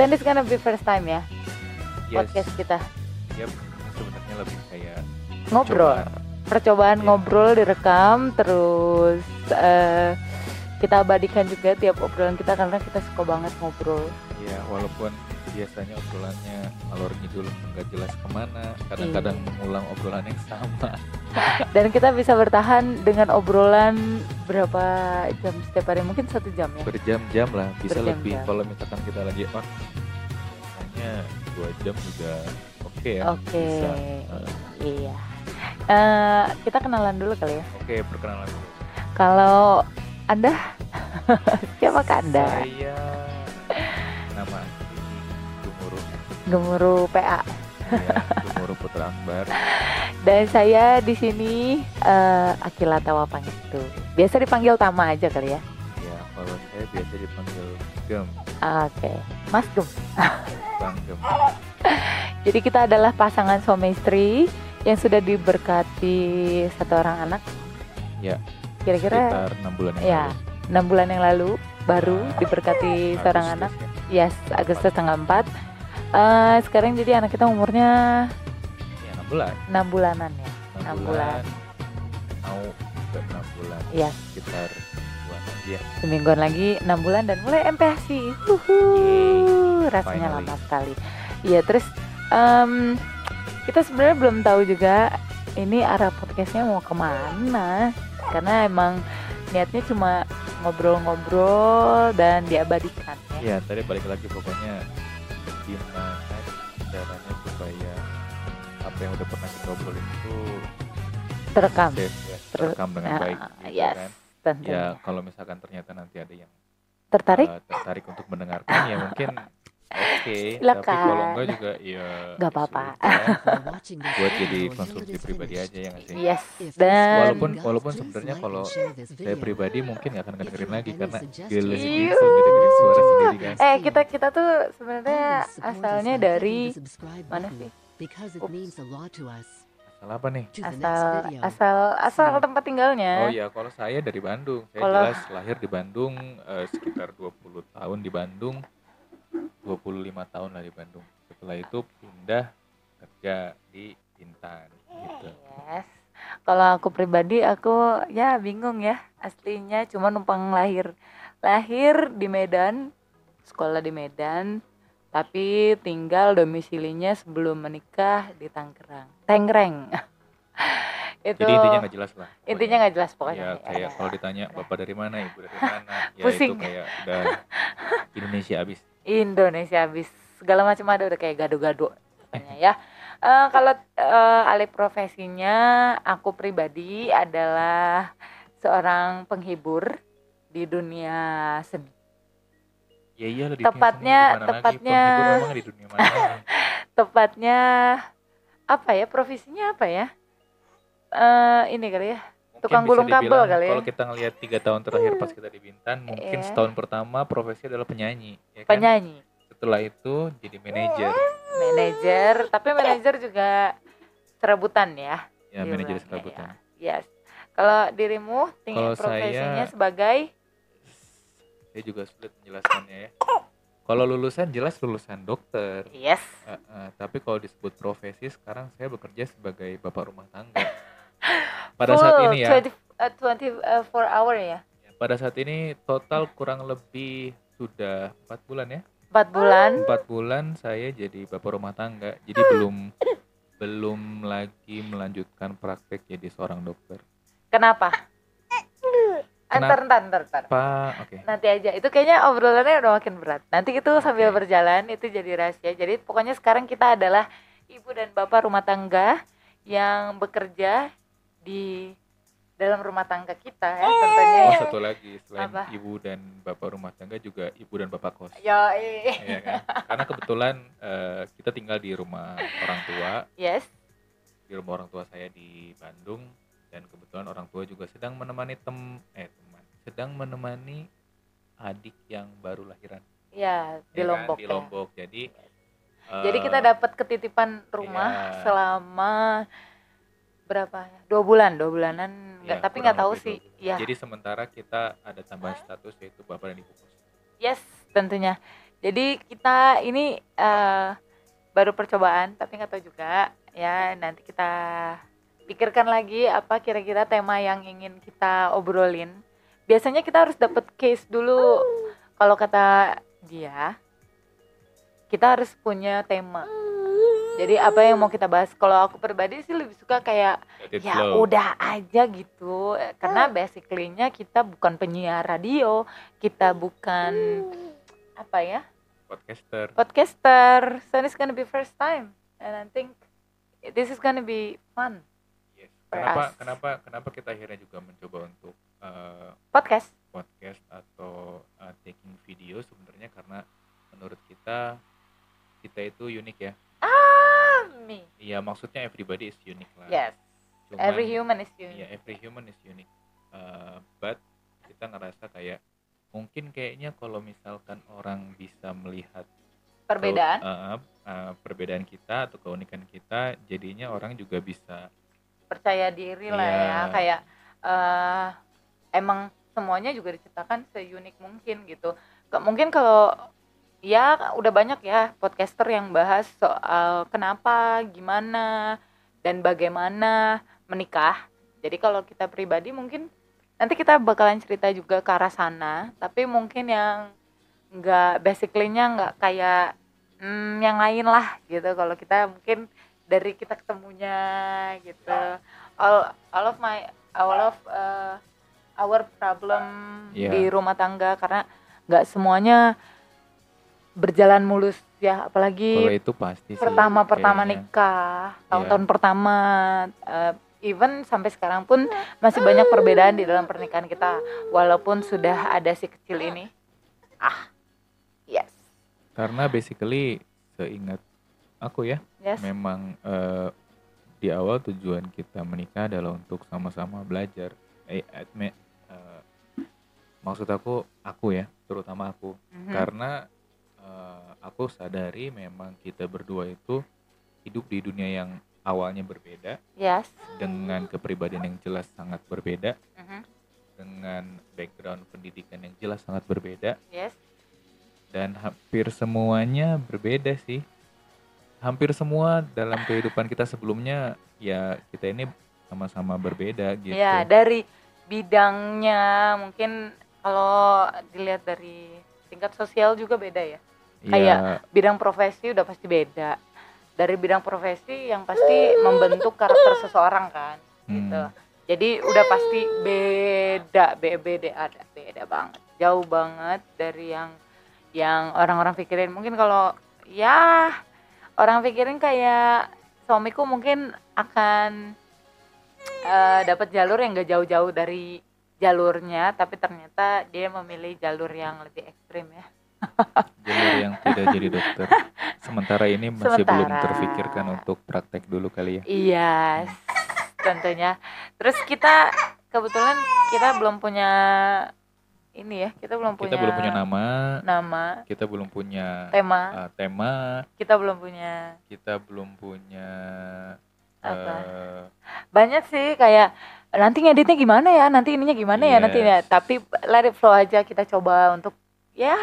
Then it's gonna be first time ya Yes. podcast kita Yep. Sebenarnya lebih kayak ngobrol. cobaan. Percobaan Iya. ngobrol direkam terus eh, kita abadikan juga tiap obrolan kita karena kita suka banget ngobrol. Ya, walaupun biasanya obrolannya alur ngidul nggak jelas ke mana, kadang-kadang Iya. mengulang obrolan yang sama. Dan kita bisa bertahan dengan obrolan berapa jam setiap hari? Mungkin satu jam ya. Berjam-jam lah, bisa Berjam-jam. lebih kalau misalkan kita lagi on. Hanya dua jam juga oke ya. Oke, Bisa. Eh, iya. Eh, kita kenalan dulu kali ya. Oke, perkenalan dulu. Kalau Anda, siapakah Anda? Saya Gemuruh PA. ya, Gumuru Putra Akbar. Dan saya di sini eh Akila Tawapang itu. Biasa dipanggil Tama aja kali ya. Ya, kalau saya biasa dipanggil Gem, Oke, Mas Gem. Bang Gem. Jadi kita adalah pasangan suami istri yang sudah diberkati satu orang anak. Ya, Kira-kira Sekitar enam bulan yang ya lalu. enam bulan yang lalu baru Ya, diberkati seorang Agustus anak. ya. Yes, Agustus tanggal 4 Eh, sekarang jadi anak kita umurnya Ya, enam bulan. 6 bulanan ya. Enam Enam bulan. Mau ke enam bulan. Yes, Sekitar bulan aja. semingguan lagi 6 bulan dan mulai. Uhuh, Yeay, rasanya finally. lama sekali. Iya, terus em, kita sebenarnya belum tahu juga ini arah podcastnya mau ke mana karena emang niatnya cuma ngobrol-ngobrol dan diabadikan ya. Ya, tadi balik lagi pokoknya gimana caranya supaya apa yang udah pernah kita obrolin itu Terekam. safe ya, Ter- terekam dengan Nah, baik gitu yes, kan. tentunya. Ya, kalau misalkan ternyata nanti ada yang Tertarik? uh, tertarik untuk mendengarkan ya mungkin oke, tapi Silakan. kalau enggak juga ya Nggak apa-apa. ya. buat jadi konsumsi pribadi aja ya nggak sih? Yes. Dan Walaupun walaupun sebenarnya kalau saya pribadi mungkin nggak akan dengerin lagi karena gila sih gitu dengerin suara sendiri kan. eh kita kita tuh sebenarnya asalnya dari mana sih? Asal apa nih? Asal asal asal tempat tinggalnya. Oh iya, kalau saya dari Bandung. Saya Kalau- jelas lahir di Bandung eh, sekitar 20 tahun di Bandung. 25 tahun lah di Bandung. Setelah itu pindah kerja di Bintan gitu. Yes. Kalau aku pribadi aku ya bingung ya aslinya cuma numpang lahir. Lahir di Medan, sekolah di Medan, tapi tinggal domisilinya sebelum menikah di Tangerang. Tangerang. Itu Jadi intinya nggak jelas lah. pokoknya. intinya nggak jelas pokoknya. Ya kayak Ya. kalau ditanya bapak dari mana, ibu dari mana, ya Pusing. itu kayak udah Indonesia abis. Indonesia habis segala macam ada udah kayak gado-gado pokoknya ya. Eh, kalau eh, alih profesinya aku pribadi adalah seorang penghibur di dunia seni. Ya iya dunia Tepatnya- tepatnya- Penghibur memang di dunia mana? Tepatnya apa ya profesinya apa ya? Eh ini kali ya. Tukang gulung kabel kali ya. Kalau kita ngelihat tiga tahun terakhir pas kita di Bintan, mungkin Iya. setahun pertama profesi adalah penyanyi, ya kan? Penyanyi, Setelah itu jadi manajer, manajer, tapi manajer juga serabutan ya. ya manajer Bang. serabutan. Yes. Kalau dirimu tinggal Kalau profesinya saya- sebagai Saya juga sulit menjelaskannya ya. Kalau lulusan jelas lulusan dokter, yes. Eh, eh, tapi kalau disebut profesi sekarang saya bekerja sebagai bapak rumah tangga. Pada Full saat ini ya, 20, uh, 24 hour ya. pada saat ini total kurang lebih sudah empat bulan ya. 4 bulan. Empat bulan saya jadi bapak rumah tangga, jadi belum belum lagi melanjutkan praktek jadi seorang dokter. Kenapa? Antar, antar, antar, antar. Pak, oke. Nanti aja. Itu kayaknya obrolannya udah makin berat. Nanti itu sambil berjalan itu jadi rahasia. Jadi pokoknya sekarang kita adalah ibu dan bapak rumah tangga yang bekerja di dalam rumah tangga kita ya tentunya Oh, ya. satu lagi selain Apa? ibu dan bapak rumah tangga juga ibu dan bapak kos. Iya kan? Karena kebetulan eh, kita tinggal di rumah orang tua, yes. di rumah orang tua saya di Bandung dan kebetulan orang tua juga sedang menemani tem eh teman, sedang menemani adik yang baru lahiran Ya, di ya kan? Lombok di ya. Lombok. Jadi Jadi eh, kita dapat ketitipan rumah iya. selama berapa ya? Dua bulan, dua bulanan. Nggak, ya, tapi nggak tahu sih. Ya, Jadi sementara kita ada tambahan status yaitu bapak dan ibu kos. yes, tentunya. Jadi kita ini eh, baru percobaan, tapi nggak tahu juga ya. Nanti kita pikirkan lagi apa kira-kira tema yang ingin kita obrolin. Biasanya kita harus dapat case dulu. Kalau kata dia, kita harus punya tema. Jadi apa yang mau kita bahas? Kalau aku pribadi sih lebih suka kayak it ya flow. udah aja gitu. Karena basically-nya kita bukan penyiar radio kita bukan apa ya? Podcaster. Podcaster. So it's gonna be first time. And I think this is gonna be fun Yes. Kenapa us. kenapa kenapa kita akhirnya juga mencoba untuk eh, podcast. podcast atau uh, taking video sebenarnya? Karena menurut kita kita itu unik ya me. Iya maksudnya everybody is unique lah. Yes. Cuman, every human is iya unique every human is unique. Uh, but kita ngerasa kayak mungkin kayaknya kalau misalkan orang bisa melihat perbedaan? keu- uh, uh, perbedaan kita atau keunikan kita jadinya orang juga bisa percaya diri lah Iya. ya. Kayak eh emang semuanya juga diciptakan seunik mungkin gitu. Ke- mungkin kalau ya udah banyak ya podcaster yang bahas soal kenapa gimana dan bagaimana menikah. Jadi kalau kita pribadi mungkin nanti kita bakalan cerita juga ke arah sana tapi mungkin yang nggak basically-nya nggak kayak hmm, yang lain lah gitu. Kalau kita mungkin dari kita ketemunya gitu. All all of my all of uh, our problem Iya. di rumah tangga karena nggak semuanya berjalan mulus ya kalau apalagi itu pasti sih pertama pertama kayaknya. nikah tahun-tahun pertama uh, even sampai sekarang pun masih banyak perbedaan di dalam pernikahan kita walaupun sudah ada si kecil ini. Ah yes. Karena basically seingat aku ya yes. memang eh, di awal tujuan kita menikah adalah untuk sama-sama belajar. Eh, admit, eh, maksud aku aku ya terutama aku. Mhm. karena eh, aku sadari memang kita berdua itu hidup di dunia yang awalnya berbeda. Yes. Dengan kepribadian yang jelas sangat berbeda. Mhm. dengan background pendidikan yang jelas sangat berbeda. Yes. Dan hampir semuanya berbeda sih. Hampir semua dalam kehidupan kita sebelumnya ya kita ini sama-sama berbeda gitu. Ya, dari bidangnya mungkin kalau dilihat dari tingkat sosial juga beda ya. Ya, kayak- Bidang profesi udah pasti beda. Dari bidang profesi yang pasti membentuk karakter seseorang kan, gitu. hmm, Jadi udah pasti beda, beda, ada beda banget, jauh banget dari yang yang orang-orang pikirin. Mungkin kalau ya orang pikirin kayak suamiku mungkin akan eh, dapat jalur yang gak jauh-jauh dari jalurnya, tapi ternyata dia memilih jalur yang lebih ekstrim ya. jalur yang tidak jadi dokter sementara ini masih belum Sementara. terfikirkan untuk praktek dulu kali ya Iya, tentunya. Terus kita kebetulan kita belum punya ini ya, kita belum punya kita belum punya nama nama, kita belum punya tema, uh, tema kita belum punya kita belum punya Apa? eh, banyak sih kayak nanti ngeditnya gimana ya, nanti ininya gimana ya, nanti ya. Yes. Tapi let it flow aja kita coba untuk ya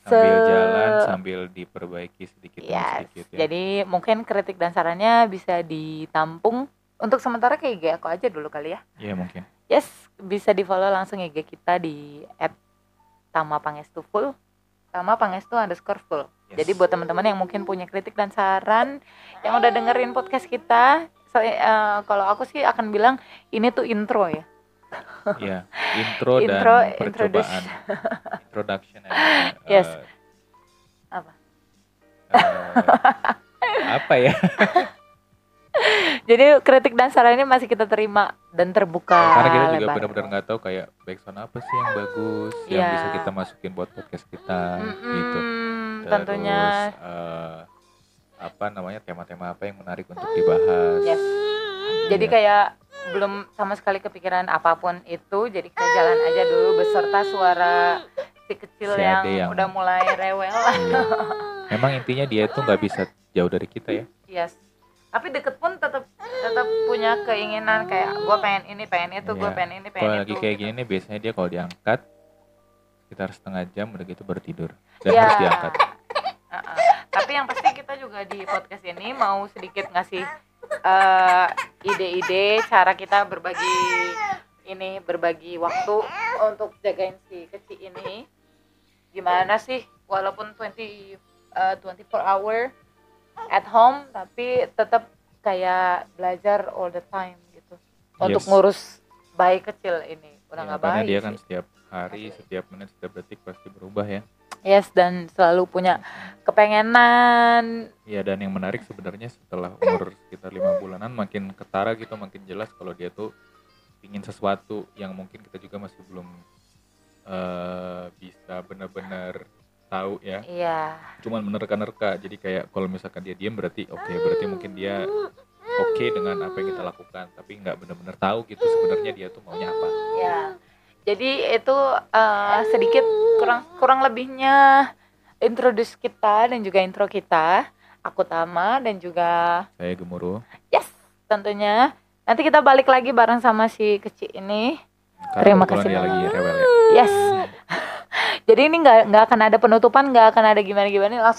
sambil se- jalan sambil diperbaiki sedikit demi Yes. sedikit ya Jadi mungkin kritik dan sarannya bisa ditampung untuk sementara ke IG aku aja dulu kali ya. ya mungkin Yes, bisa di follow langsung IG kita di @tamapangestu_full, Tama Pangestu underscore full. Yes. Jadi buat teman-teman yang mungkin punya kritik dan saran, yang udah dengerin podcast kita, so, eh, kalau aku sih akan bilang ini tuh intro ya. ya intro, Intro, dan percobaan introduction and, uh, Yes. Apa? uh, apa ya Jadi kritik dan saran ini masih kita terima dan terbuka. karena kita juga benar-benar nggak tahu kayak backsound apa sih yang bagus yang Iya. bisa kita masukin buat podcast kita Mm-mm, gitu tentunya. Terus, eh, apa namanya tema-tema apa yang menarik untuk dibahas Yes. Jadi Iya. kayak belum sama sekali kepikiran apa pun itu, jadi kita jalan aja dulu beserta suara si kecil Si yang, yang- udah mulai rewel lah. Iya. memang intinya dia itu nggak bisa jauh dari kita ya Yes. Tapi deket pun tetap tetap punya keinginan kayak gue pengen ini, pengen itu, gue Iya. pengen ini, kalau pengen lagi itu. kayak gitu. gini nih biasanya dia kalau diangkat sekitar setengah jam udah gitu baru tidur dan Ya. harus diangkat. Tapi yang pasti kita juga di podcast ini mau sedikit ngasih eh, ide-ide cara kita berbagi ini berbagi waktu untuk jagain si kecil ini. Gimana sih walaupun 20 eh, 24 hour at home tapi tetap kayak belajar all the time gitu. Untuk Yes. ngurus bayi kecil ini. Udah Ya, karena bayi dia sih. kan setiap hari, setiap menit, setiap detik pasti berubah ya. Yes dan selalu punya kepengenan Iya dan yang menarik sebenarnya setelah umur sekitar lima bulanan makin ketara gitu makin jelas kalau dia tuh ingin sesuatu yang mungkin kita juga masih belum eh, bisa benar-benar tahu ya Iya. cuman menerka-nerka jadi kayak kalau misalkan dia diam berarti oke berarti mungkin dia oke dengan apa yang kita lakukan tapi nggak benar-benar tahu gitu sebenarnya dia tuh maunya apa Ya. Jadi itu eh, sedikit kurang kurang lebihnya introduce kita dan juga intro kita. Aku Tama dan juga saya gemuruh yes tentunya nanti kita balik lagi bareng sama si kecil ini. karena Terima kasih dia lagi rewel ya Yes. Jadi ini nggak nggak akan ada penutupan, nggak akan ada gimana gimana. Langsung